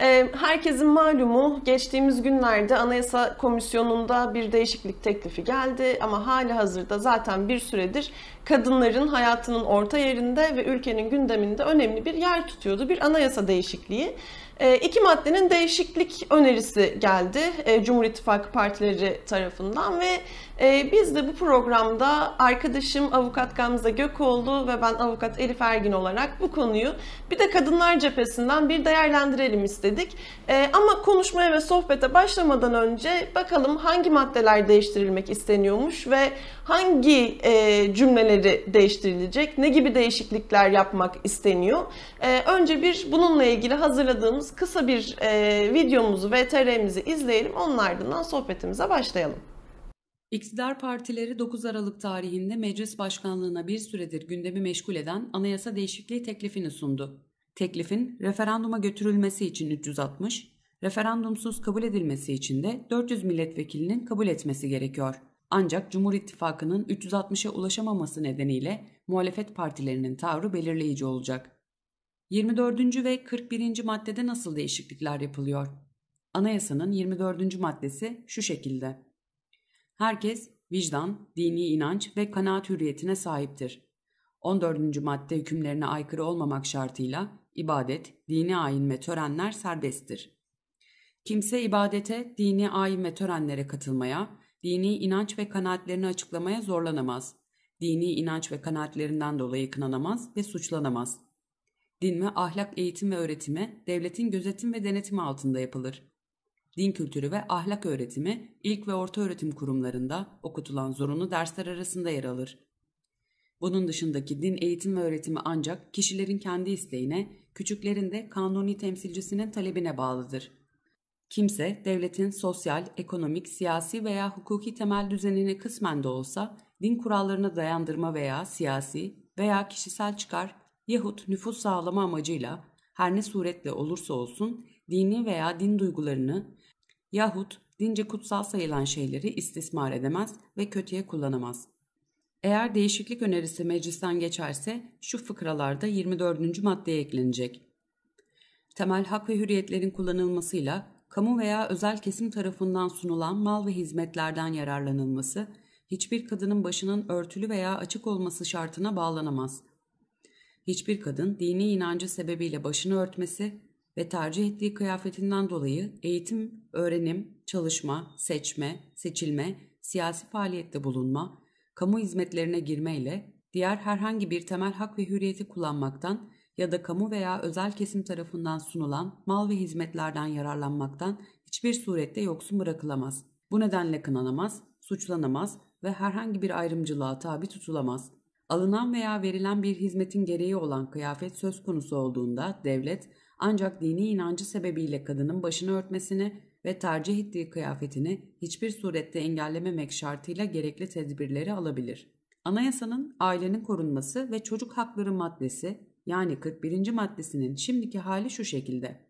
Ee, herkesin malumu geçtiğimiz günlerde Anayasa Komisyonu'nda bir değişiklik teklifi geldi ama hali hazırda zaten bir süredir kadınların hayatının orta yerinde ve ülkenin gündeminde önemli bir yer tutuyordu bir anayasa değişikliği. E, iki maddenin değişiklik önerisi geldi e, Cumhur İttifakı partileri tarafından ve e, biz de bu programda arkadaşım avukat Gamze Gökoğlu ve ben avukat Elif Ergin olarak bu konuyu bir de kadınlar cephesinden bir değerlendirelim istedik. Ama konuşmaya ve sohbete başlamadan önce bakalım hangi maddeler değiştirilmek isteniyormuş ve hangi e, cümleleri değiştirilecek, ne gibi değişiklikler yapmak isteniyor. E, önce bir bununla ilgili hazırladığımız kısa bir e, videomuzu, VTR'mizi izleyelim. Onun ardından sohbetimize başlayalım. İktidar partileri 9 Aralık tarihinde meclis başkanlığına bir süredir gündemi meşgul eden anayasa değişikliği teklifini sundu. Teklifin referanduma götürülmesi için 360, referandumsuz kabul edilmesi için de 400 milletvekilinin kabul etmesi gerekiyor. Ancak Cumhur İttifakı'nın 360'a ulaşamaması nedeniyle muhalefet partilerinin tavrı belirleyici olacak. 24. ve 41. maddede nasıl değişiklikler yapılıyor? Anayasanın 24. maddesi şu şekilde. Herkes vicdan, dini inanç ve kanaat hürriyetine sahiptir. 14. madde hükümlerine aykırı olmamak şartıyla ibadet, dini ayin ve törenler serbesttir. Kimse ibadete, dini ayin ve törenlere katılmaya, dini inanç ve kanaatlerini açıklamaya zorlanamaz. Dini inanç ve kanaatlerinden dolayı kınanamaz ve suçlanamaz. Din ve ahlak eğitim ve öğretimi devletin gözetim ve denetimi altında yapılır. Din kültürü ve ahlak öğretimi ilk ve orta öğretim kurumlarında okutulan zorunlu dersler arasında yer alır. Bunun dışındaki din eğitim ve öğretimi ancak kişilerin kendi isteğine, küçüklerin de kanuni temsilcisinin talebine bağlıdır. Kimse devletin sosyal, ekonomik, siyasi veya hukuki temel düzenini kısmen de olsa din kurallarına dayandırma veya siyasi veya kişisel çıkar yahut nüfus sağlama amacıyla her ne suretle olursa olsun dini veya din duygularını yahut dince kutsal sayılan şeyleri istismar edemez ve kötüye kullanamaz. Eğer değişiklik önerisi meclisten geçerse şu fıkralarda 24. maddeye eklenecek. Temel hak ve hürriyetlerin kullanılmasıyla kamu veya özel kesim tarafından sunulan mal ve hizmetlerden yararlanılması, hiçbir kadının başının örtülü veya açık olması şartına bağlanamaz. Hiçbir kadın dini inancı sebebiyle başını örtmesi ve tercih ettiği kıyafetinden dolayı eğitim, öğrenim, çalışma, seçme, seçilme, siyasi faaliyette bulunma, kamu hizmetlerine girmeyle diğer herhangi bir temel hak ve hürriyeti kullanmaktan ya da kamu veya özel kesim tarafından sunulan mal ve hizmetlerden yararlanmaktan hiçbir surette yoksun bırakılamaz. Bu nedenle kınanamaz, suçlanamaz ve herhangi bir ayrımcılığa tabi tutulamaz. Alınan veya verilen bir hizmetin gereği olan kıyafet söz konusu olduğunda devlet ancak dini inancı sebebiyle kadının başını örtmesini ve tercih ettiği kıyafetini hiçbir surette engellememek şartıyla gerekli tedbirleri alabilir. Anayasanın ailenin korunması ve çocuk hakları maddesi yani 41. maddesinin şimdiki hali şu şekilde.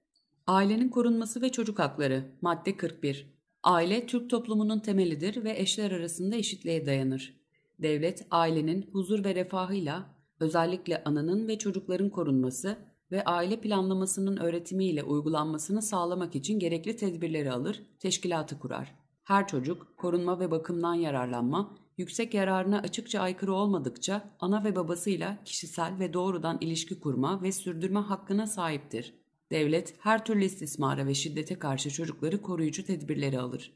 Ailenin korunması ve çocuk hakları madde 41. Aile Türk toplumunun temelidir ve eşler arasında eşitliğe dayanır. Devlet ailenin huzur ve refahıyla özellikle ananın ve çocukların korunması ve aile planlamasının öğretimiyle uygulanmasını sağlamak için gerekli tedbirleri alır, teşkilatı kurar. Her çocuk korunma ve bakımdan yararlanma, yüksek yararına açıkça aykırı olmadıkça ana ve babasıyla kişisel ve doğrudan ilişki kurma ve sürdürme hakkına sahiptir. Devlet her türlü istismara ve şiddete karşı çocukları koruyucu tedbirleri alır.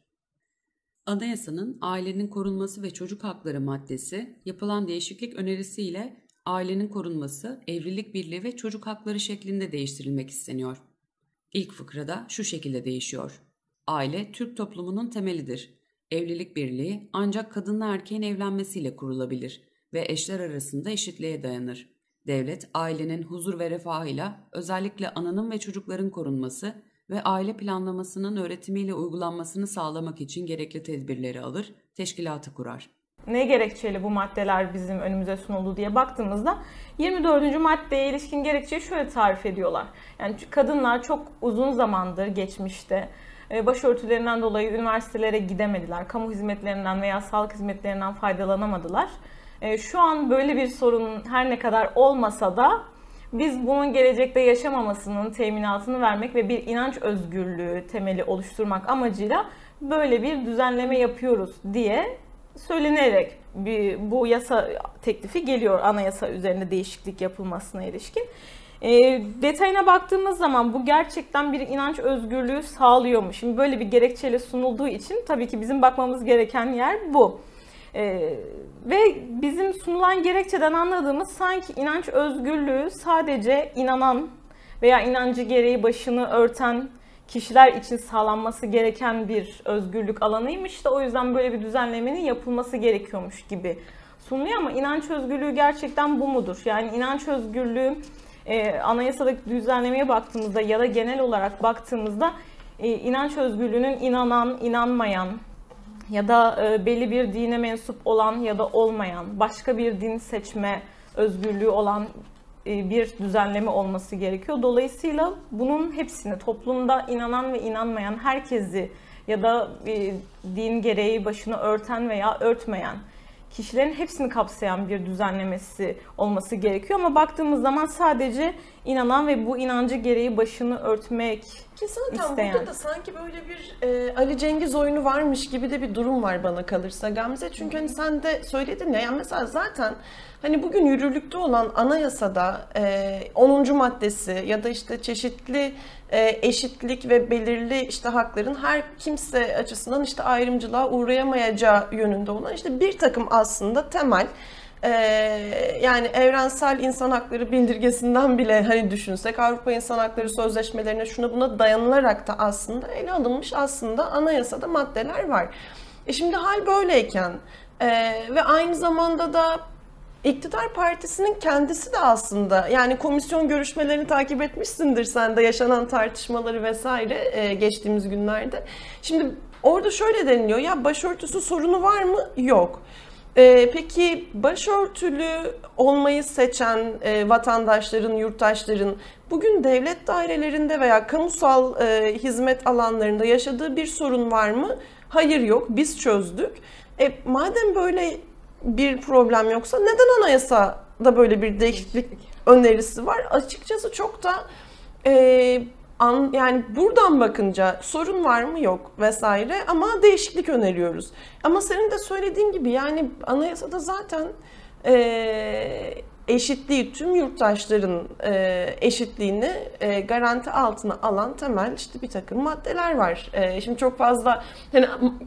Anayasanın ailenin korunması ve çocuk hakları maddesi yapılan değişiklik önerisiyle ailenin korunması, evlilik birliği ve çocuk hakları şeklinde değiştirilmek isteniyor. İlk fıkrada şu şekilde değişiyor. Aile Türk toplumunun temelidir. Evlilik birliği ancak kadınla erkeğin evlenmesiyle kurulabilir ve eşler arasında eşitliğe dayanır. Devlet ailenin huzur ve refahıyla özellikle ananın ve çocukların korunması ve aile planlamasının öğretimiyle uygulanmasını sağlamak için gerekli tedbirleri alır, teşkilatı kurar. Ne gerekçeyle bu maddeler bizim önümüze sunuldu diye baktığımızda 24. maddeye ilişkin gerekçeyi şöyle tarif ediyorlar. Yani kadınlar çok uzun zamandır geçmişte başörtülerinden dolayı üniversitelere gidemediler. Kamu hizmetlerinden veya sağlık hizmetlerinden faydalanamadılar. E, şu an böyle bir sorun her ne kadar olmasa da biz bunun gelecekte yaşamamasının teminatını vermek ve bir inanç özgürlüğü temeli oluşturmak amacıyla böyle bir düzenleme yapıyoruz diye söylenerek bir, bu yasa teklifi geliyor anayasa üzerinde değişiklik yapılmasına ilişkin. E, detayına baktığımız zaman bu gerçekten bir inanç özgürlüğü sağlıyor mu? Şimdi böyle bir gerekçeyle sunulduğu için tabii ki bizim bakmamız gereken yer bu. Ee, ve bizim sunulan gerekçeden anladığımız sanki inanç özgürlüğü sadece inanan veya inancı gereği başını örten kişiler için sağlanması gereken bir özgürlük alanıymış da o yüzden böyle bir düzenlemenin yapılması gerekiyormuş gibi sunuluyor ama inanç özgürlüğü gerçekten bu mudur? Yani inanç özgürlüğü e, anayasadaki düzenlemeye baktığımızda ya da genel olarak baktığımızda e, inanç özgürlüğünün inanan, inanmayan ya da e, belli bir dine mensup olan ya da olmayan, başka bir din seçme özgürlüğü olan e, bir düzenleme olması gerekiyor. Dolayısıyla bunun hepsini toplumda inanan ve inanmayan herkesi ya da e, din gereği başını örten veya örtmeyen kişilerin hepsini kapsayan bir düzenlemesi olması gerekiyor. Ama baktığımız zaman sadece inanan ve bu inancı gereği başını örtmek Ki zaten isteyen. burada da sanki böyle bir e, Ali Cengiz oyunu varmış gibi de bir durum var bana kalırsa Gamze. Çünkü hani sen de söyledin ya yani mesela zaten hani bugün yürürlükte olan anayasada e, 10. maddesi ya da işte çeşitli e, eşitlik ve belirli işte hakların her kimse açısından işte ayrımcılığa uğrayamayacağı yönünde olan işte bir takım aslında temel ee, yani evrensel insan hakları bildirgesinden bile hani düşünsek Avrupa İnsan Hakları Sözleşmelerine şuna buna dayanılarak da aslında ele alınmış aslında anayasada maddeler var. E şimdi hal böyleyken e, ve aynı zamanda da İktidar partisinin kendisi de aslında yani komisyon görüşmelerini takip etmişsindir sen de yaşanan tartışmaları vesaire e, geçtiğimiz günlerde. Şimdi orada şöyle deniliyor ya başörtüsü sorunu var mı? Yok. Ee, peki başörtülü olmayı seçen e, vatandaşların, yurttaşların bugün devlet dairelerinde veya kamusal e, hizmet alanlarında yaşadığı bir sorun var mı? Hayır yok, biz çözdük. E, madem böyle bir problem yoksa neden anayasada böyle bir değişiklik önerisi var? Açıkçası çok da e, an, yani buradan bakınca sorun var mı yok vesaire ama değişiklik öneriyoruz. Ama senin de söylediğin gibi yani anayasada zaten e, eşitliği tüm yurttaşların e, eşitliğini e, garanti altına alan temel işte bir takım maddeler var. E, şimdi çok fazla hani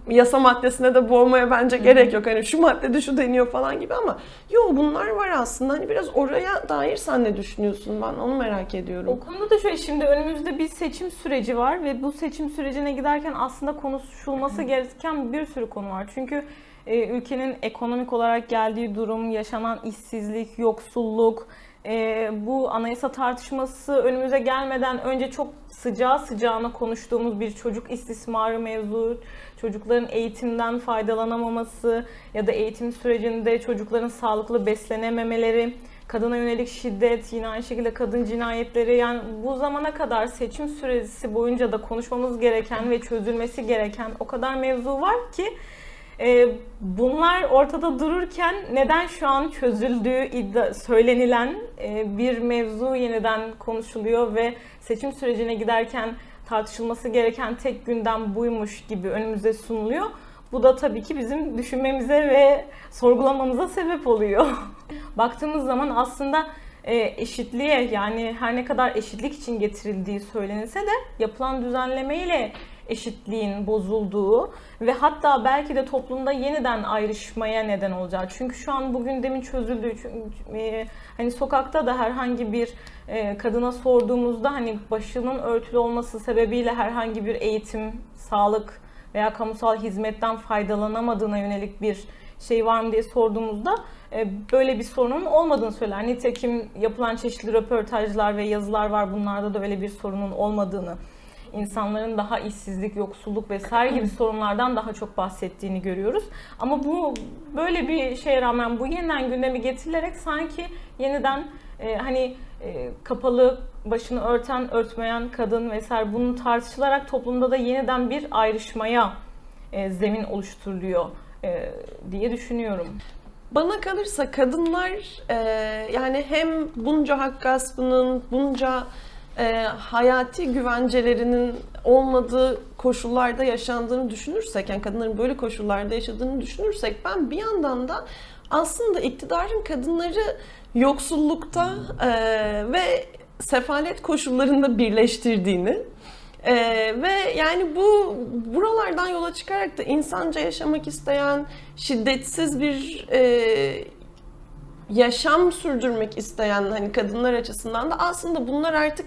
yasa maddesine de boğmaya bence gerek yok. Hani şu maddede şu deniyor falan gibi ama yok bunlar var aslında. Hani biraz oraya dair sen ne düşünüyorsun? Ben onu merak ediyorum. O konuda da şöyle şimdi önümüzde bir seçim süreci var ve bu seçim sürecine giderken aslında konuşulması gereken bir sürü konu var. Çünkü e, ülkenin ekonomik olarak geldiği durum, yaşanan işsizlik, yoksulluk, e, bu anayasa tartışması önümüze gelmeden önce çok sıcağı sıcağına konuştuğumuz bir çocuk istismarı mevzu, çocukların eğitimden faydalanamaması ya da eğitim sürecinde çocukların sağlıklı beslenememeleri, kadına yönelik şiddet, yine aynı şekilde kadın cinayetleri. Yani bu zamana kadar seçim süresi boyunca da konuşmamız gereken ve çözülmesi gereken o kadar mevzu var ki e, bunlar ortada dururken neden şu an çözüldüğü iddia, söylenilen e, bir mevzu yeniden konuşuluyor ve seçim sürecine giderken tartışılması gereken tek gündem buymuş gibi önümüze sunuluyor. Bu da tabii ki bizim düşünmemize ve sorgulamamıza sebep oluyor. Baktığımız zaman aslında e, eşitliğe yani her ne kadar eşitlik için getirildiği söylenilse de yapılan düzenlemeyle eşitliğin bozulduğu ve hatta belki de toplumda yeniden ayrışmaya neden olacağı. Çünkü şu an bu gündemin çözüldüğü e, hani sokakta da herhangi bir e, kadına sorduğumuzda hani başının örtülü olması sebebiyle herhangi bir eğitim, sağlık veya kamusal hizmetten faydalanamadığına yönelik bir şey var mı diye sorduğumuzda e, böyle bir sorunun olmadığını söyler. Nitekim yapılan çeşitli röportajlar ve yazılar var. Bunlarda da öyle bir sorunun olmadığını insanların daha işsizlik, yoksulluk vesaire gibi sorunlardan daha çok bahsettiğini görüyoruz. Ama bu böyle bir şeye rağmen bu yeniden gündeme getirilerek sanki yeniden e, hani e, kapalı başını örten, örtmeyen kadın vesaire bunun tartışılarak toplumda da yeniden bir ayrışmaya e, zemin oluşturuluyor e, diye düşünüyorum. bana kalırsa kadınlar e, yani hem bunca hak gaspının, bunca e, hayati güvencelerinin olmadığı koşullarda yaşandığını düşünürsek, yani kadınların böyle koşullarda yaşadığını düşünürsek ben bir yandan da aslında iktidarın kadınları yoksullukta e, ve sefalet koşullarında birleştirdiğini ee, ve yani bu buralardan yola çıkarak da insanca yaşamak isteyen, şiddetsiz bir e, yaşam sürdürmek isteyen hani kadınlar açısından da aslında bunlar artık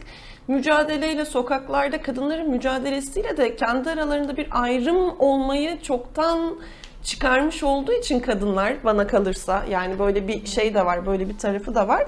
mücadeleyle sokaklarda kadınların mücadelesiyle de kendi aralarında bir ayrım olmayı çoktan çıkarmış olduğu için kadınlar bana kalırsa yani böyle bir şey de var, böyle bir tarafı da var.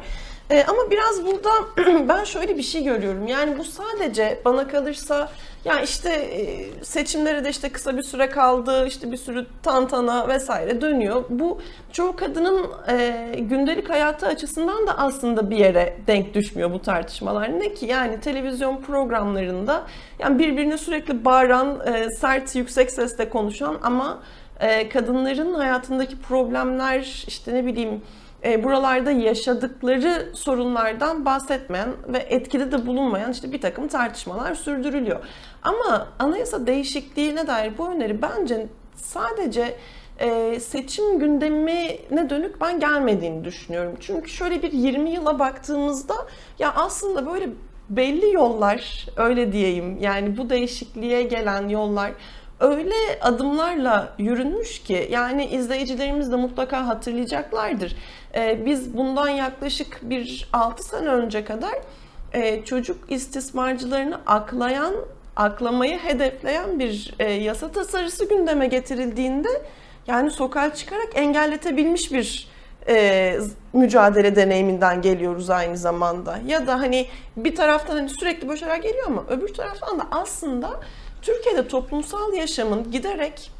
Ee, ama biraz burada ben şöyle bir şey görüyorum. Yani bu sadece bana kalırsa ya işte e, seçimlere de işte kısa bir süre kaldı, işte bir sürü tantana vesaire dönüyor. Bu çoğu kadının e, gündelik hayatı açısından da aslında bir yere denk düşmüyor bu tartışmalar. Ne ki yani televizyon programlarında yani birbirine sürekli bağıran, e, sert, yüksek sesle konuşan ama e, kadınların hayatındaki problemler işte ne bileyim e, buralarda yaşadıkları sorunlardan bahsetmeyen ve etkide de bulunmayan işte bir takım tartışmalar sürdürülüyor. Ama anayasa değişikliğine dair bu öneri bence sadece e, seçim gündemine dönük ben gelmediğini düşünüyorum. Çünkü şöyle bir 20 yıla baktığımızda ya aslında böyle belli yollar öyle diyeyim yani bu değişikliğe gelen yollar öyle adımlarla yürünmüş ki yani izleyicilerimiz de mutlaka hatırlayacaklardır. Ee, biz bundan yaklaşık bir 6 sene önce kadar e, çocuk istismarcılarını aklayan, aklamayı hedefleyen bir e, yasa tasarısı gündeme getirildiğinde yani sokağa çıkarak engelletebilmiş bir e, mücadele deneyiminden geliyoruz aynı zamanda. Ya da hani bir taraftan hani sürekli şeyler geliyor ama öbür taraftan da aslında Türkiye'de toplumsal yaşamın giderek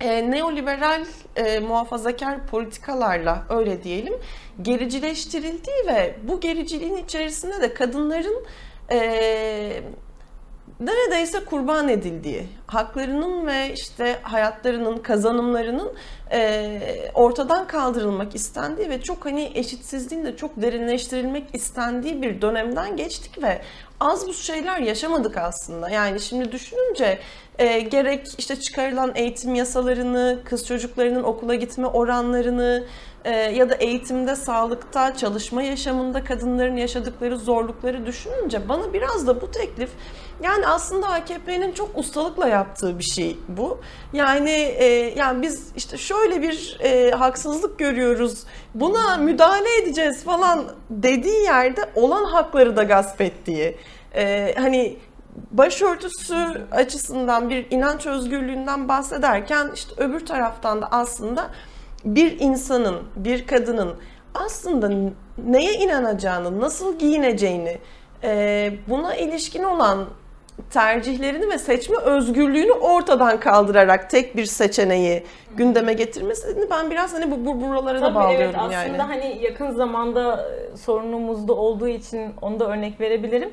e, neoliberal e, muhafazakar politikalarla öyle diyelim gericileştirildiği ve bu gericiliğin içerisinde de kadınların e, neredeyse kurban edildiği, haklarının ve işte hayatlarının, kazanımlarının e, ortadan kaldırılmak istendiği ve çok hani eşitsizliğin de çok derinleştirilmek istendiği bir dönemden geçtik ve az bu şeyler yaşamadık aslında. Yani şimdi düşününce e, gerek işte çıkarılan eğitim yasalarını, kız çocuklarının okula gitme oranlarını e, ya da eğitimde, sağlıkta, çalışma yaşamında kadınların yaşadıkları zorlukları düşününce bana biraz da bu teklif yani aslında AKP'nin çok ustalıkla yaptığı bir şey bu. Yani e, yani biz işte şöyle bir e, haksızlık görüyoruz. Buna müdahale edeceğiz falan dediği yerde olan hakları da gasp ettiği. E, hani başörtüsü açısından bir inanç özgürlüğünden bahsederken işte öbür taraftan da aslında bir insanın, bir kadının aslında neye inanacağını, nasıl giyineceğini, e, buna ilişkin olan tercihlerini ve seçme özgürlüğünü ortadan kaldırarak tek bir seçeneği gündeme getirmesini ben biraz hani bu, bu buralara Tabii da bağlıyorum evet, aslında yani. hani yakın zamanda e, sorunumuzda olduğu için onu da örnek verebilirim.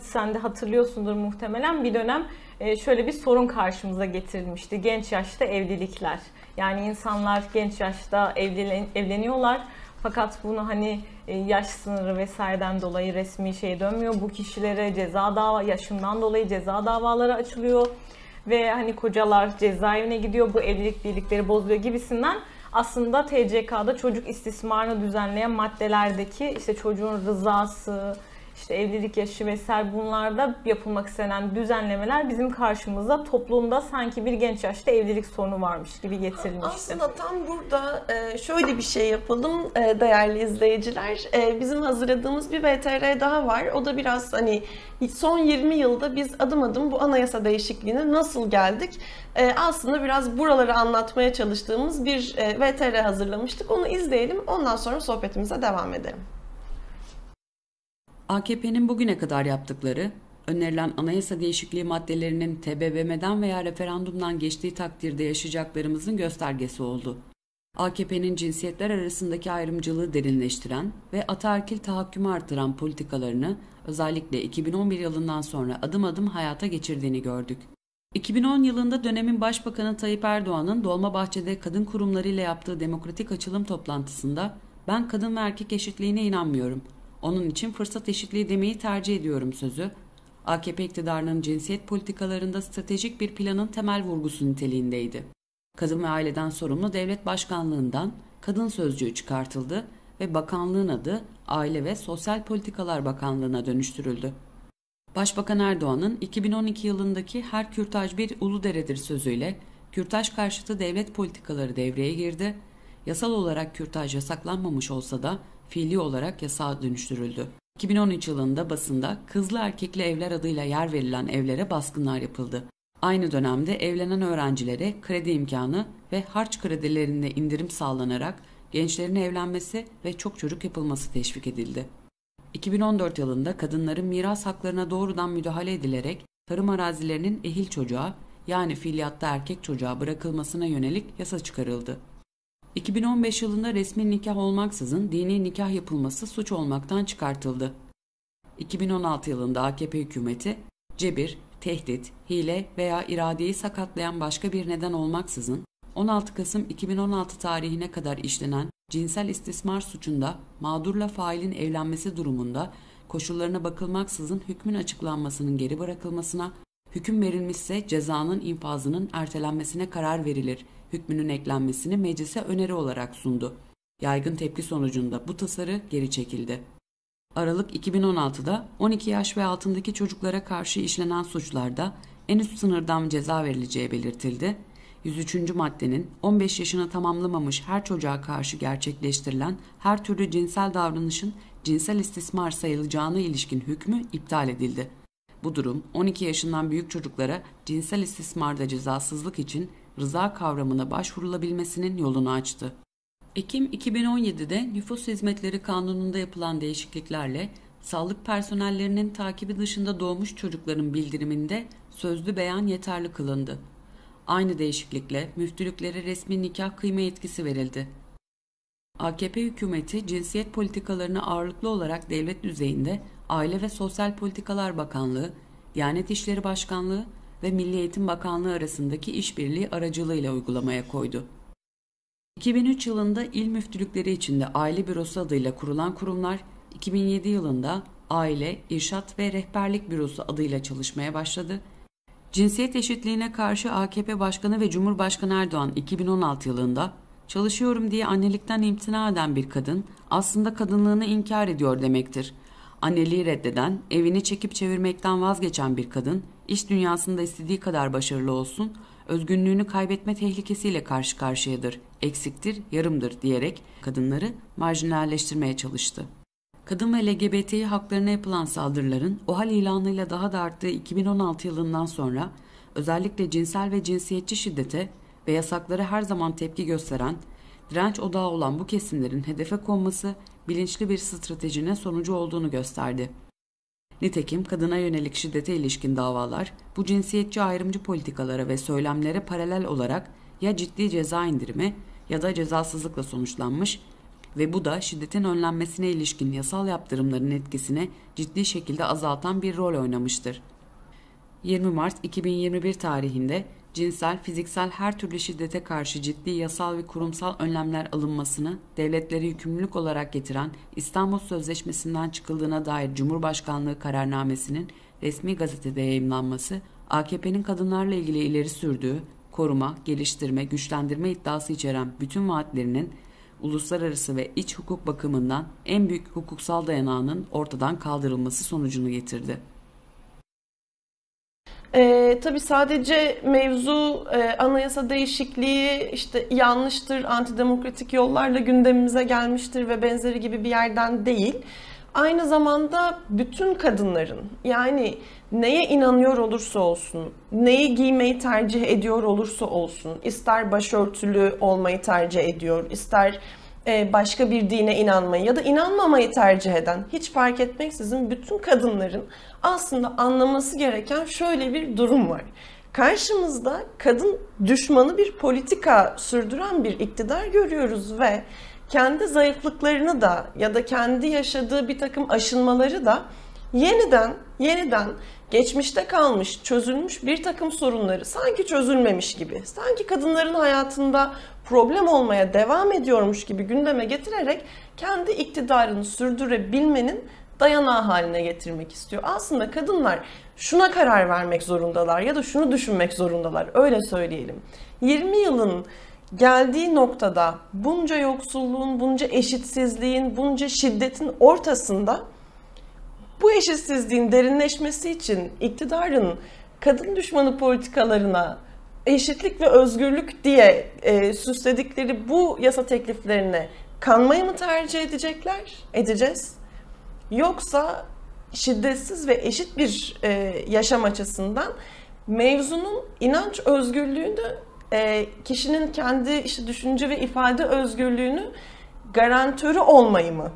Sen de hatırlıyorsundur muhtemelen bir dönem e, şöyle bir sorun karşımıza getirilmişti. Genç yaşta evlilikler. Yani insanlar genç yaşta evleniyorlar fakat bunu hani e, yaş sınırı vesaireden dolayı resmi şey dönmüyor. Bu kişilere ceza dava yaşından dolayı ceza davaları açılıyor ve hani kocalar cezaevine gidiyor. Bu evlilik birlikleri bozuluyor gibisinden aslında TCK'da çocuk istismarını düzenleyen maddelerdeki işte çocuğun rızası, işte evlilik yaşı vesaire bunlarda yapılmak istenen düzenlemeler bizim karşımıza toplumda sanki bir genç yaşta evlilik sorunu varmış gibi getirilmişti. Aslında tam burada e, şöyle bir şey yapalım e, değerli izleyiciler. E, bizim hazırladığımız bir VTR daha var. O da biraz hani son 20 yılda biz adım adım bu anayasa değişikliğine nasıl geldik? Aslında biraz buraları anlatmaya çalıştığımız bir VTR hazırlamıştık. Onu izleyelim. Ondan sonra sohbetimize devam edelim. AKP'nin bugüne kadar yaptıkları, önerilen anayasa değişikliği maddelerinin TBMM'den veya referandumdan geçtiği takdirde yaşayacaklarımızın göstergesi oldu. AKP'nin cinsiyetler arasındaki ayrımcılığı derinleştiren ve ataerkil tahakkümü artıran politikalarını özellikle 2011 yılından sonra adım adım hayata geçirdiğini gördük. 2010 yılında dönemin Başbakanı Tayyip Erdoğan'ın Dolmabahçe'de kadın kurumları ile yaptığı demokratik açılım toplantısında ben kadın ve erkek eşitliğine inanmıyorum. Onun için fırsat eşitliği demeyi tercih ediyorum sözü. AKP iktidarının cinsiyet politikalarında stratejik bir planın temel vurgusu niteliğindeydi. Kadın ve aileden sorumlu devlet başkanlığından kadın sözcüğü çıkartıldı ve bakanlığın adı Aile ve Sosyal Politikalar Bakanlığı'na dönüştürüldü. Başbakan Erdoğan'ın 2012 yılındaki her kürtaj bir Uludere'dir sözüyle kürtaj karşıtı devlet politikaları devreye girdi. Yasal olarak kürtaj yasaklanmamış olsa da fiili olarak yasağa dönüştürüldü. 2013 yılında basında kızlı erkekli evler adıyla yer verilen evlere baskınlar yapıldı. Aynı dönemde evlenen öğrencilere kredi imkanı ve harç kredilerinde indirim sağlanarak gençlerin evlenmesi ve çok çocuk yapılması teşvik edildi. 2014 yılında kadınların miras haklarına doğrudan müdahale edilerek tarım arazilerinin ehil çocuğa yani fiiliyatta erkek çocuğa bırakılmasına yönelik yasa çıkarıldı. 2015 yılında resmi nikah olmaksızın dini nikah yapılması suç olmaktan çıkartıldı. 2016 yılında AKP hükümeti cebir, tehdit, hile veya iradeyi sakatlayan başka bir neden olmaksızın 16 Kasım 2016 tarihine kadar işlenen cinsel istismar suçunda mağdurla failin evlenmesi durumunda koşullarına bakılmaksızın hükmün açıklanmasının geri bırakılmasına, hüküm verilmişse cezanın infazının ertelenmesine karar verilir, hükmünün eklenmesini meclise öneri olarak sundu. Yaygın tepki sonucunda bu tasarı geri çekildi. Aralık 2016'da 12 yaş ve altındaki çocuklara karşı işlenen suçlarda en üst sınırdan ceza verileceği belirtildi 103. maddenin 15 yaşını tamamlamamış her çocuğa karşı gerçekleştirilen her türlü cinsel davranışın cinsel istismar sayılacağına ilişkin hükmü iptal edildi. Bu durum 12 yaşından büyük çocuklara cinsel istismarda cezasızlık için rıza kavramına başvurulabilmesinin yolunu açtı. Ekim 2017'de Nüfus Hizmetleri Kanunu'nda yapılan değişikliklerle sağlık personellerinin takibi dışında doğmuş çocukların bildiriminde sözlü beyan yeterli kılındı. Aynı değişiklikle müftülüklere resmi nikah kıyma yetkisi verildi. AKP hükümeti cinsiyet politikalarını ağırlıklı olarak devlet düzeyinde Aile ve Sosyal Politikalar Bakanlığı, Diyanet İşleri Başkanlığı ve Milli Eğitim Bakanlığı arasındaki işbirliği aracılığıyla uygulamaya koydu. 2003 yılında il müftülükleri içinde Aile Bürosu adıyla kurulan kurumlar 2007 yılında Aile, İrşat ve Rehberlik Bürosu adıyla çalışmaya başladı Cinsiyet eşitliğine karşı AKP Başkanı ve Cumhurbaşkanı Erdoğan 2016 yılında çalışıyorum diye annelikten imtina eden bir kadın aslında kadınlığını inkar ediyor demektir. Anneliği reddeden, evini çekip çevirmekten vazgeçen bir kadın iş dünyasında istediği kadar başarılı olsun, özgünlüğünü kaybetme tehlikesiyle karşı karşıyadır, eksiktir, yarımdır diyerek kadınları marjinalleştirmeye çalıştı. Kadın ve LGBTİ haklarına yapılan saldırıların OHAL ilanıyla daha da arttığı 2016 yılından sonra özellikle cinsel ve cinsiyetçi şiddete ve yasaklara her zaman tepki gösteren, direnç odağı olan bu kesimlerin hedefe konması bilinçli bir stratejinin sonucu olduğunu gösterdi. Nitekim kadına yönelik şiddete ilişkin davalar bu cinsiyetçi ayrımcı politikalara ve söylemlere paralel olarak ya ciddi ceza indirimi ya da cezasızlıkla sonuçlanmış ve bu da şiddetin önlenmesine ilişkin yasal yaptırımların etkisini ciddi şekilde azaltan bir rol oynamıştır. 20 Mart 2021 tarihinde cinsel, fiziksel her türlü şiddete karşı ciddi yasal ve kurumsal önlemler alınmasını devletleri yükümlülük olarak getiren İstanbul Sözleşmesi'nden çıkıldığına dair Cumhurbaşkanlığı kararnamesinin resmi gazetede yayımlanması, AKP'nin kadınlarla ilgili ileri sürdüğü koruma, geliştirme, güçlendirme iddiası içeren bütün vaatlerinin uluslararası ve iç hukuk bakımından en büyük hukuksal dayanağının ortadan kaldırılması sonucunu getirdi. Ee, tabii sadece mevzu e, anayasa değişikliği işte yanlıştır, antidemokratik yollarla gündemimize gelmiştir ve benzeri gibi bir yerden değil. Aynı zamanda bütün kadınların yani neye inanıyor olursa olsun, neyi giymeyi tercih ediyor olursa olsun, ister başörtülü olmayı tercih ediyor, ister e, başka bir dine inanmayı ya da inanmamayı tercih eden hiç fark etmeksizin bütün kadınların aslında anlaması gereken şöyle bir durum var. Karşımızda kadın düşmanı bir politika sürdüren bir iktidar görüyoruz ve kendi zayıflıklarını da ya da kendi yaşadığı bir takım aşınmaları da yeniden yeniden geçmişte kalmış, çözülmüş bir takım sorunları sanki çözülmemiş gibi, sanki kadınların hayatında problem olmaya devam ediyormuş gibi gündeme getirerek kendi iktidarını sürdürebilmenin dayanağı haline getirmek istiyor. Aslında kadınlar şuna karar vermek zorundalar ya da şunu düşünmek zorundalar. Öyle söyleyelim. 20 yılın geldiği noktada bunca yoksulluğun, bunca eşitsizliğin, bunca şiddetin ortasında bu eşitsizliğin derinleşmesi için iktidarın kadın düşmanı politikalarına eşitlik ve özgürlük diye e, süsledikleri bu yasa tekliflerine kanmayı mı tercih edecekler? Edeceğiz. Yoksa şiddetsiz ve eşit bir e, yaşam açısından mevzunun inanç özgürlüğünü, e, kişinin kendi işte düşünce ve ifade özgürlüğünü garantörü olmayı mı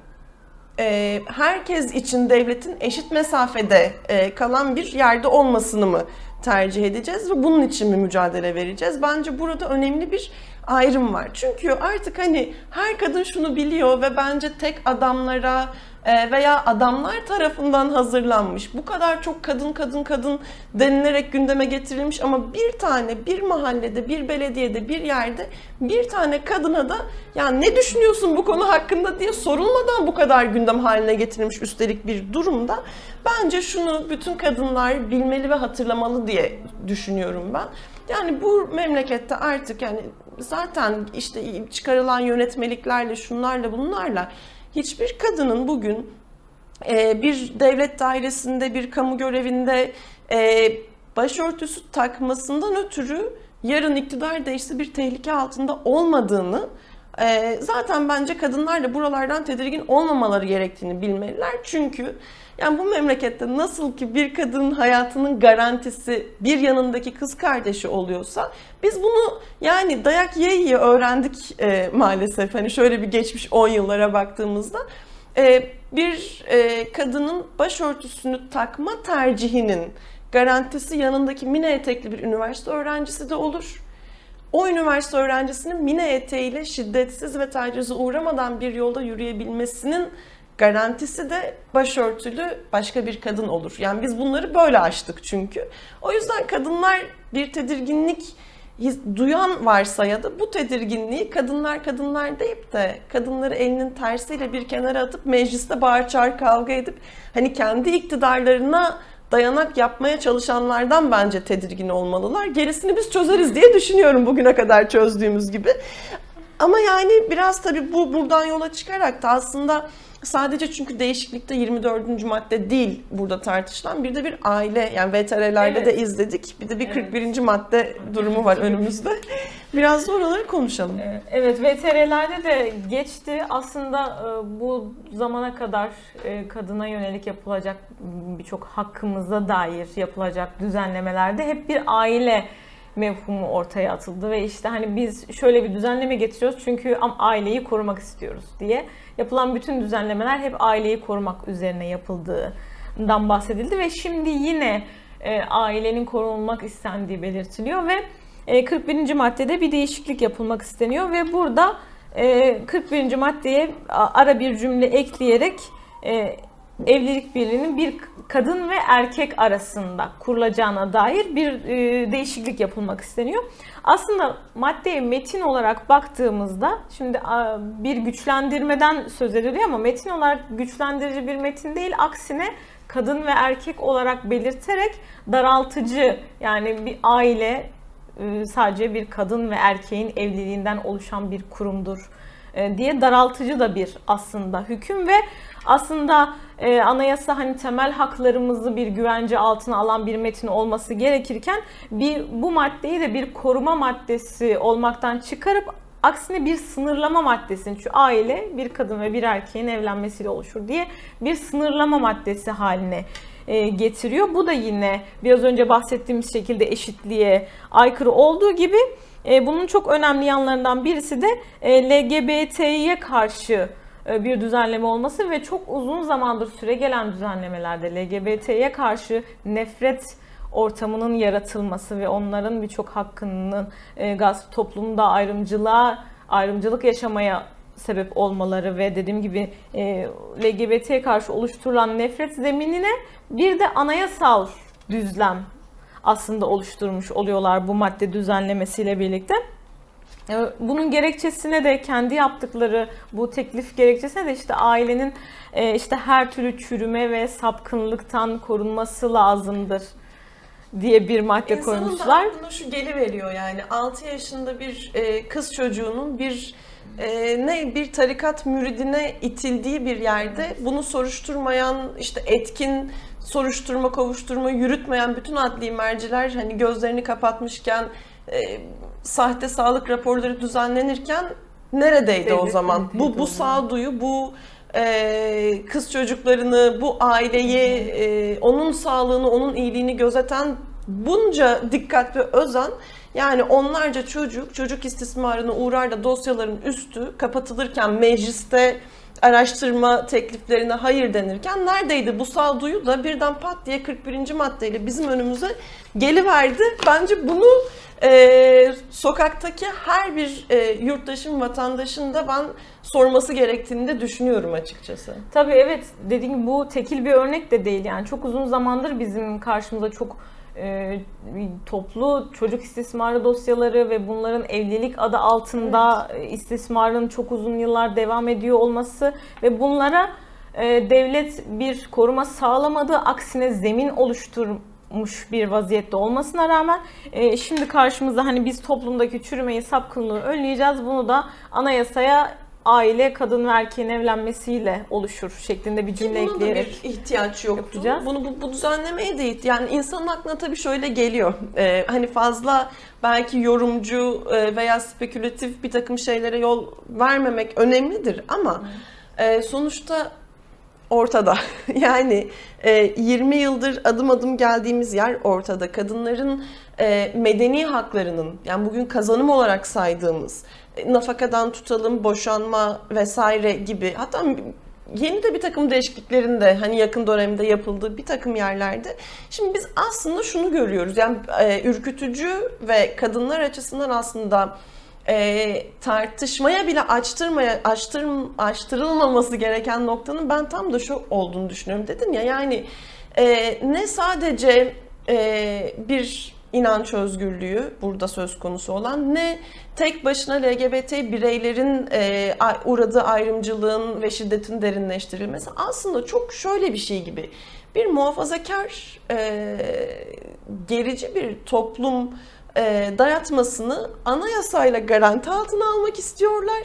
e, herkes için devletin eşit mesafede e, kalan bir yerde olmasını mı tercih edeceğiz ve bunun için mi mücadele vereceğiz? Bence burada önemli bir ayrım var. Çünkü artık hani her kadın şunu biliyor ve bence tek adamlara veya adamlar tarafından hazırlanmış. Bu kadar çok kadın kadın kadın denilerek gündeme getirilmiş ama bir tane bir mahallede, bir belediyede, bir yerde bir tane kadına da ya ne düşünüyorsun bu konu hakkında diye sorulmadan bu kadar gündem haline getirilmiş üstelik bir durumda. Bence şunu bütün kadınlar bilmeli ve hatırlamalı diye düşünüyorum ben. Yani bu memlekette artık yani zaten işte çıkarılan yönetmeliklerle şunlarla bunlarla hiçbir kadının bugün e, bir devlet dairesinde, bir kamu görevinde e, başörtüsü takmasından ötürü yarın iktidar değişse bir tehlike altında olmadığını e, zaten bence kadınlar da buralardan tedirgin olmamaları gerektiğini bilmeliler. Çünkü yani bu memlekette nasıl ki bir kadının hayatının garantisi bir yanındaki kız kardeşi oluyorsa biz bunu yani dayak yiye yiye öğrendik e, maalesef. Hani şöyle bir geçmiş 10 yıllara baktığımızda e, bir e, kadının başörtüsünü takma tercihinin garantisi yanındaki mini etekli bir üniversite öğrencisi de olur. O üniversite öğrencisinin mini eteğiyle şiddetsiz ve tacize uğramadan bir yolda yürüyebilmesinin garantisi de başörtülü başka bir kadın olur. Yani biz bunları böyle açtık çünkü. O yüzden kadınlar bir tedirginlik duyan varsa ya da bu tedirginliği kadınlar kadınlar deyip de kadınları elinin tersiyle bir kenara atıp mecliste bağır çağır kavga edip hani kendi iktidarlarına dayanak yapmaya çalışanlardan bence tedirgin olmalılar. Gerisini biz çözeriz diye düşünüyorum bugüne kadar çözdüğümüz gibi. Ama yani biraz tabii bu buradan yola çıkarak da aslında Sadece çünkü değişiklikte 24. madde değil burada tartışılan bir de bir aile yani VTR'lerde evet. de izledik. Bir de bir evet. 41. madde durumu var önümüzde. Biraz da oraları konuşalım. Ee, evet VTR'lerde de geçti. Aslında e, bu zamana kadar e, kadına yönelik yapılacak birçok hakkımıza dair yapılacak düzenlemelerde hep bir aile mevhumu ortaya atıldı ve işte hani biz şöyle bir düzenleme getiriyoruz çünkü aileyi korumak istiyoruz diye yapılan bütün düzenlemeler hep aileyi korumak üzerine yapıldığından bahsedildi ve şimdi yine e, ailenin korunmak istendiği belirtiliyor ve e, 41. maddede bir değişiklik yapılmak isteniyor ve burada e, 41. maddeye ara bir cümle ekleyerek e, evlilik birliğinin bir kadın ve erkek arasında kurulacağına dair bir e, değişiklik yapılmak isteniyor. Aslında maddeye metin olarak baktığımızda şimdi bir güçlendirmeden söz ediliyor ama metin olarak güçlendirici bir metin değil aksine kadın ve erkek olarak belirterek daraltıcı yani bir aile e, sadece bir kadın ve erkeğin evliliğinden oluşan bir kurumdur e, diye daraltıcı da bir aslında hüküm ve aslında e, anayasa hani temel haklarımızı bir güvence altına alan bir metin olması gerekirken bir bu maddeyi de bir koruma maddesi olmaktan çıkarıp aksine bir sınırlama maddesini çünkü aile bir kadın ve bir erkeğin evlenmesiyle oluşur diye bir sınırlama maddesi haline e, getiriyor. Bu da yine biraz önce bahsettiğimiz şekilde eşitliğe aykırı olduğu gibi e, bunun çok önemli yanlarından birisi de e, LGBT'ye karşı bir düzenleme olması ve çok uzun zamandır süre gelen düzenlemelerde LGBT'ye karşı nefret ortamının yaratılması ve onların birçok hakkının e, gaz toplumda ayrımcılığa ayrımcılık yaşamaya sebep olmaları ve dediğim gibi e, LGBT'ye karşı oluşturulan nefret zeminine bir de anayasal düzlem aslında oluşturmuş oluyorlar bu madde düzenlemesiyle birlikte. E, bunun gerekçesine de kendi yaptıkları bu teklif gerekçesine de işte ailenin e, işte her türlü çürüme ve sapkınlıktan korunması lazımdır diye bir madde İnsanın koymuşlar. da aklına şu geliveriyor yani 6 yaşında bir e, kız çocuğunun bir e, ne bir tarikat müridine itildiği bir yerde bunu soruşturmayan işte etkin soruşturma kovuşturma yürütmeyen bütün adli merciler hani gözlerini kapatmışken e, sahte sağlık raporları düzenlenirken neredeydi o Devlet zaman? Bu o bu sağduyu bu e, kız çocuklarını, bu aileyi, e, onun sağlığını, onun iyiliğini gözeten bunca dikkat ve özen yani onlarca çocuk çocuk istismarına uğrar da dosyaların üstü kapatılırken mecliste araştırma tekliflerine hayır denirken neredeydi bu sağduyu da birden pat diye 41. maddeyle bizim önümüze geliverdi. Bence bunu e, sokaktaki her bir e, yurttaşın, vatandaşın da ben sorması gerektiğini de düşünüyorum açıkçası. Tabii evet. Dediğim gibi bu tekil bir örnek de değil. Yani çok uzun zamandır bizim karşımıza çok e, toplu çocuk istismarı dosyaları ve bunların evlilik adı altında e, istismarın çok uzun yıllar devam ediyor olması ve bunlara e, devlet bir koruma sağlamadığı aksine zemin oluşturmuş bir vaziyette olmasına rağmen e, şimdi karşımıza hani biz toplumdaki çürümeyi sapkınlığı önleyeceğiz bunu da anayasaya aile kadın ve erkeğin evlenmesiyle oluşur şeklinde bir cümle Buna da ekleyerek bir ihtiyaç yoktu. yapacağız. Bunu bu, bu düzenlemeye de. Yani insanın aklına tabii şöyle geliyor. Ee, hani fazla belki yorumcu e, veya spekülatif bir takım şeylere yol vermemek önemlidir ama e, sonuçta ortada. yani e, 20 yıldır adım adım geldiğimiz yer ortada. Kadınların e, medeni haklarının yani bugün kazanım olarak saydığımız e, nafakadan tutalım, boşanma vesaire gibi hatta yeni de bir takım değişikliklerin de hani yakın dönemde yapıldığı bir takım yerlerde. Şimdi biz aslında şunu görüyoruz. Yani e, ürkütücü ve kadınlar açısından aslında e, tartışmaya bile açtırmaya açtır, açtırılmaması gereken noktanın ben tam da şu olduğunu düşünüyorum. Dedim ya yani e, ne sadece e, bir inanç özgürlüğü burada söz konusu olan ne tek başına LGBT bireylerin e, uğradığı ayrımcılığın ve şiddetin derinleştirilmesi aslında çok şöyle bir şey gibi bir muhafazakar e, gerici bir toplum e, dayatmasını anayasayla garanti altına almak istiyorlar.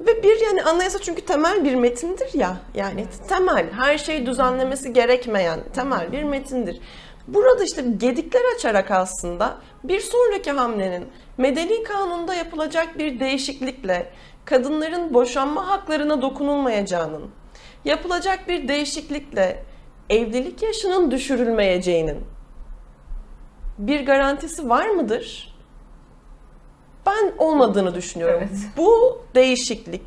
Ve bir yani anayasa çünkü temel bir metindir ya. Yani temel, her şeyi düzenlemesi gerekmeyen temel bir metindir. Burada işte gedikler açarak aslında bir sonraki hamlenin medeni kanunda yapılacak bir değişiklikle kadınların boşanma haklarına dokunulmayacağının, yapılacak bir değişiklikle evlilik yaşının düşürülmeyeceğinin bir garantisi var mıdır? Ben olmadığını düşünüyorum. Evet. Bu değişiklik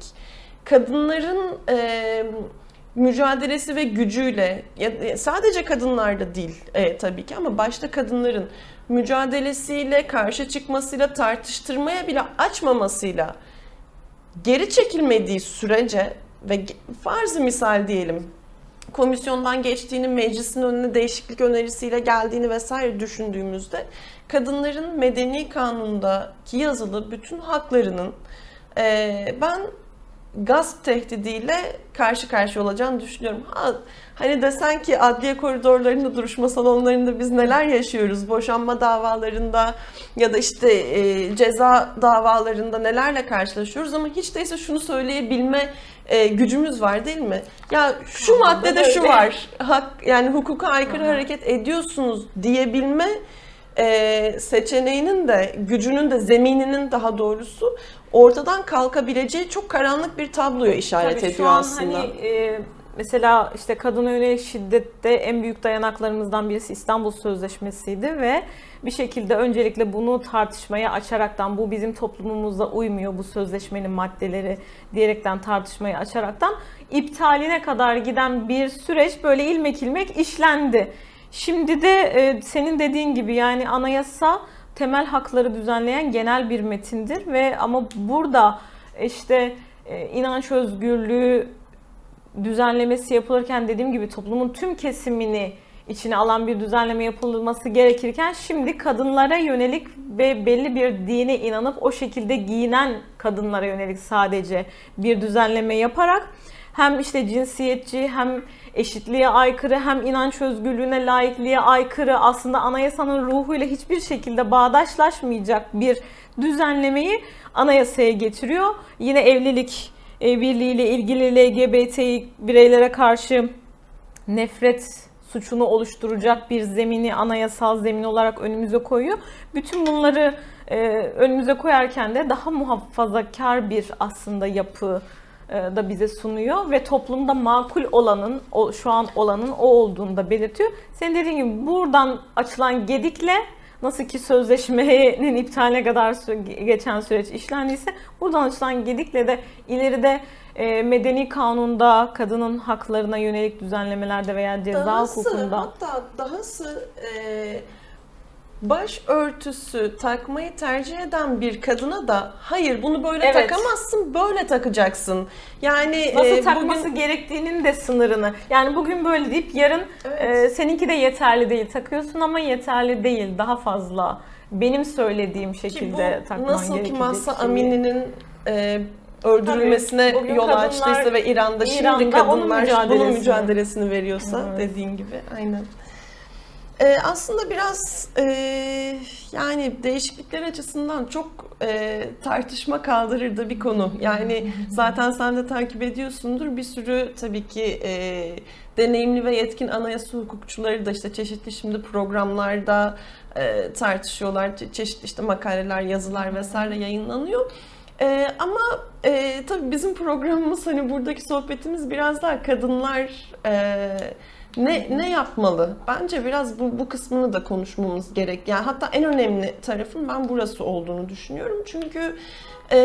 kadınların e, mücadelesi ve gücüyle ya, sadece kadınlarda değil e, tabii ki ama başta kadınların mücadelesiyle, karşı çıkmasıyla, tartıştırmaya bile açmamasıyla geri çekilmediği sürece ve farzı misal diyelim komisyondan geçtiğini, meclisin önüne değişiklik önerisiyle geldiğini vesaire düşündüğümüzde kadınların medeni kanundaki yazılı bütün haklarının e, ben gasp tehdidiyle karşı karşıya olacağını düşünüyorum. Ha, hani desen ki adliye koridorlarında, duruşma salonlarında biz neler yaşıyoruz? Boşanma davalarında ya da işte e, ceza davalarında nelerle karşılaşıyoruz ama hiç değilse şunu söyleyebilme e, gücümüz var değil mi? Ya şu Kanunda maddede şu var. Hak yani hukuka aykırı Aha. hareket ediyorsunuz diyebilme e, seçeneğinin de gücünün de zemininin daha doğrusu ortadan kalkabileceği çok karanlık bir tabloya işaret Tabii ediyor şu an aslında. hani e, mesela işte kadına yönelik şiddette en büyük dayanaklarımızdan birisi İstanbul Sözleşmesi'ydi ve bir şekilde öncelikle bunu tartışmaya açaraktan bu bizim toplumumuzla uymuyor bu sözleşmenin maddeleri diyerekten tartışmayı açaraktan iptaline kadar giden bir süreç böyle ilmek ilmek işlendi. Şimdi de e, senin dediğin gibi yani anayasa temel hakları düzenleyen genel bir metindir ve ama burada işte e, inanç özgürlüğü düzenlemesi yapılırken dediğim gibi toplumun tüm kesimini içine alan bir düzenleme yapılması gerekirken şimdi kadınlara yönelik ve belli bir dine inanıp o şekilde giyinen kadınlara yönelik sadece bir düzenleme yaparak hem işte cinsiyetçi hem eşitliğe aykırı hem inanç özgürlüğüne layıklığa aykırı aslında anayasanın ruhuyla hiçbir şekilde bağdaşlaşmayacak bir düzenlemeyi anayasaya getiriyor. Yine evlilik birliğiyle ilgili LGBT bireylere karşı nefret suçunu oluşturacak bir zemini anayasal zemin olarak önümüze koyuyor. Bütün bunları e, önümüze koyarken de daha muhafazakar bir aslında yapı e, da bize sunuyor ve toplumda makul olanın o, şu an olanın o olduğunu da belirtiyor. Senin dediğin gibi buradan açılan gedikle nasıl ki sözleşmenin iptaline kadar geçen süreç işlendiyse buradan açılan gedikle de ileride e, medeni kanunda kadının haklarına yönelik düzenlemelerde veya ceza dahası, hukukunda hatta dahası e, baş örtüsü takmayı tercih eden bir kadına da hayır bunu böyle Evet. takamazsın böyle takacaksın. Yani nasıl e, takması bugün gerektiğinin de sınırını. Yani bugün böyle deyip yarın Evet. e, seninki de yeterli değil. Takıyorsun ama yeterli değil. Daha fazla benim söylediğim ki şekilde bu takman nasıl ki gerekecek Mahsa şeyi. Amini'nin e, öldürülmesine Tabii, bugün yol kadınlar açtıysa ve İran'da şimdi İran'da onun kadınlar bunun mücadelesini- mücadelesini veriyorsa Evet. dediğin gibi aynen. Ee, aslında biraz e, yani değişiklikler açısından çok e, tartışma kaldırır da bir konu. Yani zaten sen de takip ediyorsundur. Bir sürü tabii ki e, deneyimli ve yetkin anayasa hukukçuları da işte çeşitli şimdi programlarda e, tartışıyorlar. Çe- çeşitli işte makaleler, yazılar vesaire yayınlanıyor. E, ama e, tabii bizim programımız hani buradaki sohbetimiz biraz daha kadınlar e, ne ne yapmalı? Bence biraz bu bu kısmını da konuşmamız gerek. Yani hatta en önemli tarafın ben burası olduğunu düşünüyorum. Çünkü e,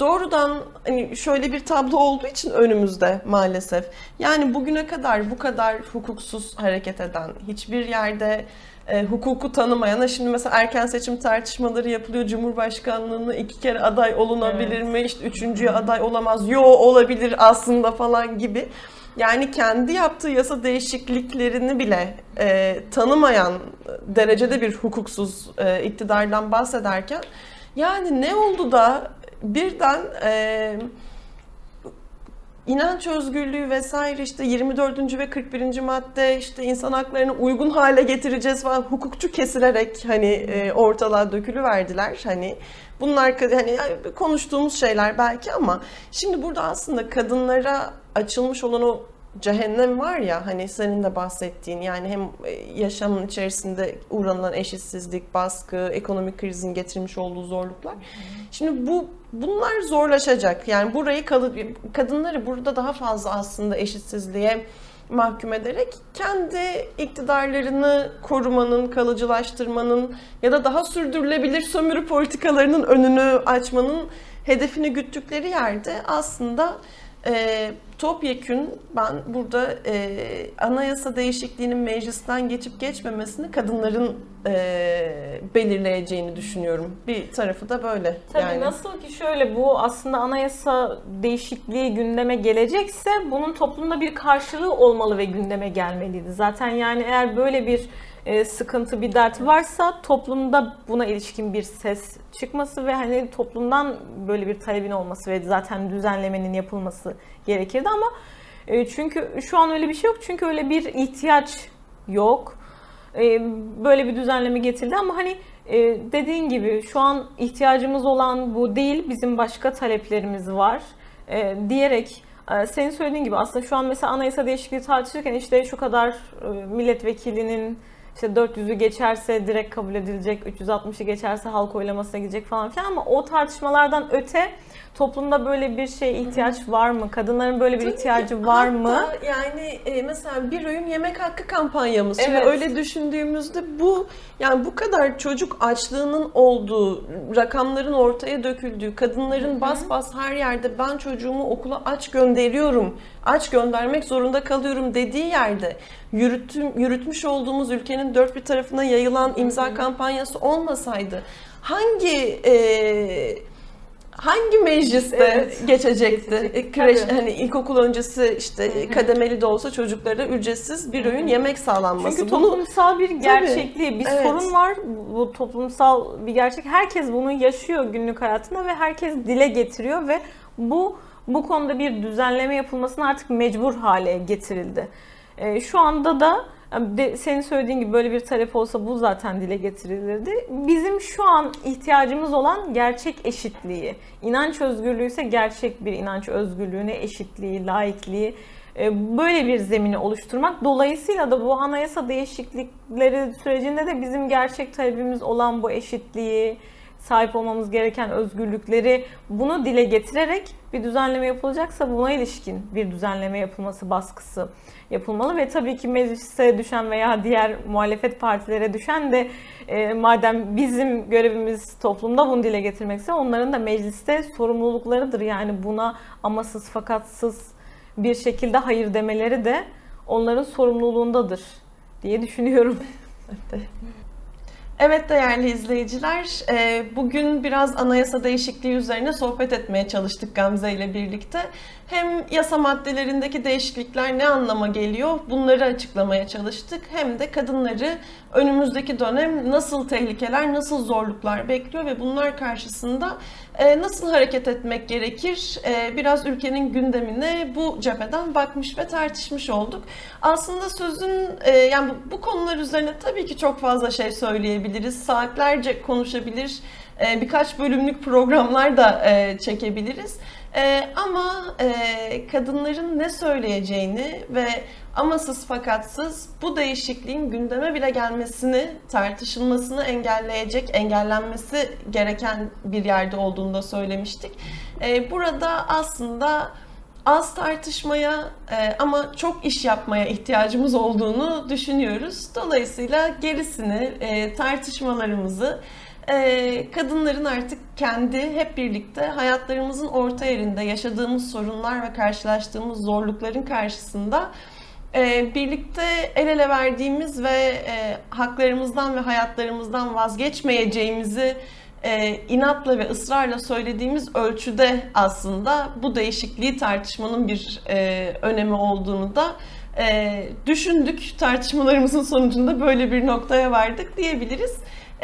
doğrudan hani şöyle bir tablo olduğu için önümüzde maalesef. Yani bugüne kadar bu kadar hukuksuz hareket eden, hiçbir yerde e, hukuku tanımayan, ha şimdi mesela erken seçim tartışmaları yapılıyor. Cumhurbaşkanlığına iki kere aday olunabilir mi? İşte üçüncüye aday olamaz. Yo olabilir aslında falan gibi. Yani kendi yaptığı yasa değişikliklerini bile e, tanımayan derecede bir hukuksuz e, iktidardan bahsederken yani ne oldu da birden e, inanç özgürlüğü vesaire işte 24. ve 41. madde işte insan haklarını uygun hale getireceğiz falan hukukçu kesilerek hani e, ortalığa dökülü verdiler hani bunlar hani konuştuğumuz şeyler belki ama şimdi burada aslında kadınlara açılmış olan o cehennem var ya hani senin de bahsettiğin yani hem e, yaşamın içerisinde uğranılan eşitsizlik, baskı, ekonomik krizin getirmiş olduğu zorluklar. Şimdi bu bunlar zorlaşacak. Yani burayı kadınları burada daha fazla aslında eşitsizliğe mahkum ederek kendi iktidarlarını korumanın, kalıcılaştırmanın ya da daha sürdürülebilir sömürü politikalarının önünü açmanın hedefini güttükleri yerde aslında e, topyekün ben burada e, anayasa değişikliğinin meclisten geçip geçmemesini kadınların e, belirleyeceğini düşünüyorum. Bir tarafı da böyle. Tabii yani. nasıl ki şöyle bu aslında anayasa değişikliği gündeme gelecekse bunun toplumda bir karşılığı olmalı ve gündeme gelmeliydi. Zaten yani eğer böyle bir e, sıkıntı, bir dert varsa toplumda buna ilişkin bir ses çıkması ve hani toplumdan böyle bir talebin olması ve zaten düzenlemenin yapılması gerekirdi ama e, çünkü şu an öyle bir şey yok. Çünkü öyle bir ihtiyaç yok. E, böyle bir düzenleme getirildi ama hani e, dediğin gibi şu an ihtiyacımız olan bu değil, bizim başka taleplerimiz var e, diyerek e, senin söylediğin gibi aslında şu an mesela anayasa değişikliği tartışırken işte şu kadar e, milletvekilinin işte 400'ü geçerse direkt kabul edilecek, 360'ı geçerse halk oylamasına gidecek falan filan ama o tartışmalardan öte toplumda böyle bir şeye ihtiyaç var mı? Kadınların böyle bir Tabii ihtiyacı ki. var Hatta mı? Yani e, mesela bir öğün yemek hakkı kampanyamız. Şimdi Evet. öyle düşündüğümüzde bu yani bu kadar çocuk açlığının olduğu, rakamların ortaya döküldüğü, kadınların bas bas her yerde ben çocuğumu okula aç gönderiyorum, aç göndermek zorunda kalıyorum dediği yerde yürütüm, yürütmüş olduğumuz ülkenin dört bir tarafına yayılan imza kampanyası olmasaydı hangi e, hangi mecliste Evet. geçecekti? Geçecek, E, Kreş tabii. hani ilkokul öncesi işte kademeli de olsa çocuklara ücretsiz bir öğün yemek sağlanması. Çünkü Bunu toplumsal bir gerçekliği, bir Evet. sorun var. Bu- toplumsal bir gerçek. Herkes bunu yaşıyor günlük hayatında ve herkes dile getiriyor ve bu bu konuda bir düzenleme yapılmasına artık mecbur hale getirildi. Ee, şu anda da de, senin söylediğin gibi böyle bir talep olsa bu zaten dile getirilirdi. Bizim şu an ihtiyacımız olan gerçek eşitliği. İnanç özgürlüğü ise gerçek bir inanç özgürlüğüne, eşitliği, laikliği e, böyle bir zemini oluşturmak. Dolayısıyla da bu anayasa değişiklikleri sürecinde de bizim gerçek talebimiz olan bu eşitliği, sahip olmamız gereken özgürlükleri bunu dile getirerek bir düzenleme yapılacaksa buna ilişkin bir düzenleme yapılması baskısı yapılmalı ve tabii ki meclise düşen veya diğer muhalefet partilere düşen de e, madem bizim görevimiz toplumda bunu dile getirmekse onların da mecliste sorumluluklarıdır. Yani buna amasız fakatsız bir şekilde hayır demeleri de onların sorumluluğundadır diye düşünüyorum. Evet değerli izleyiciler, e, bugün biraz anayasa değişikliği üzerine sohbet etmeye çalıştık Gamze ile birlikte. Hem yasa maddelerindeki değişiklikler ne anlama geliyor bunları açıklamaya çalıştık. Hem de kadınları önümüzdeki dönem nasıl tehlikeler, nasıl zorluklar bekliyor ve bunlar karşısında e, nasıl hareket etmek gerekir? E, biraz ülkenin gündemine bu cepheden bakmış ve tartışmış olduk. Aslında sözün e, yani bu, bu konular üzerine tabii ki çok fazla şey söyleyebiliriz. Saatlerce konuşabilir. e, birkaç bölümlük programlar da e, çekebiliriz. E, ama e, kadınların ne söyleyeceğini ve amasız fakatsız bu değişikliğin gündeme bile gelmesini, tartışılmasını engelleyecek, engellenmesi gereken bir yerde olduğunu da söylemiştik. E, burada aslında az tartışmaya e, ama çok iş yapmaya ihtiyacımız olduğunu düşünüyoruz. Dolayısıyla gerisini, e, tartışmalarımızı e, kadınların artık kendi hep birlikte hayatlarımızın orta yerinde yaşadığımız sorunlar ve karşılaştığımız zorlukların karşısında e, birlikte el ele verdiğimiz ve e, haklarımızdan ve hayatlarımızdan vazgeçmeyeceğimizi e, inatla ve ısrarla söylediğimiz ölçüde aslında bu değişikliği tartışmanın bir e, önemi olduğunu da e, düşündük. Tartışmalarımızın sonucunda böyle bir noktaya vardık diyebiliriz.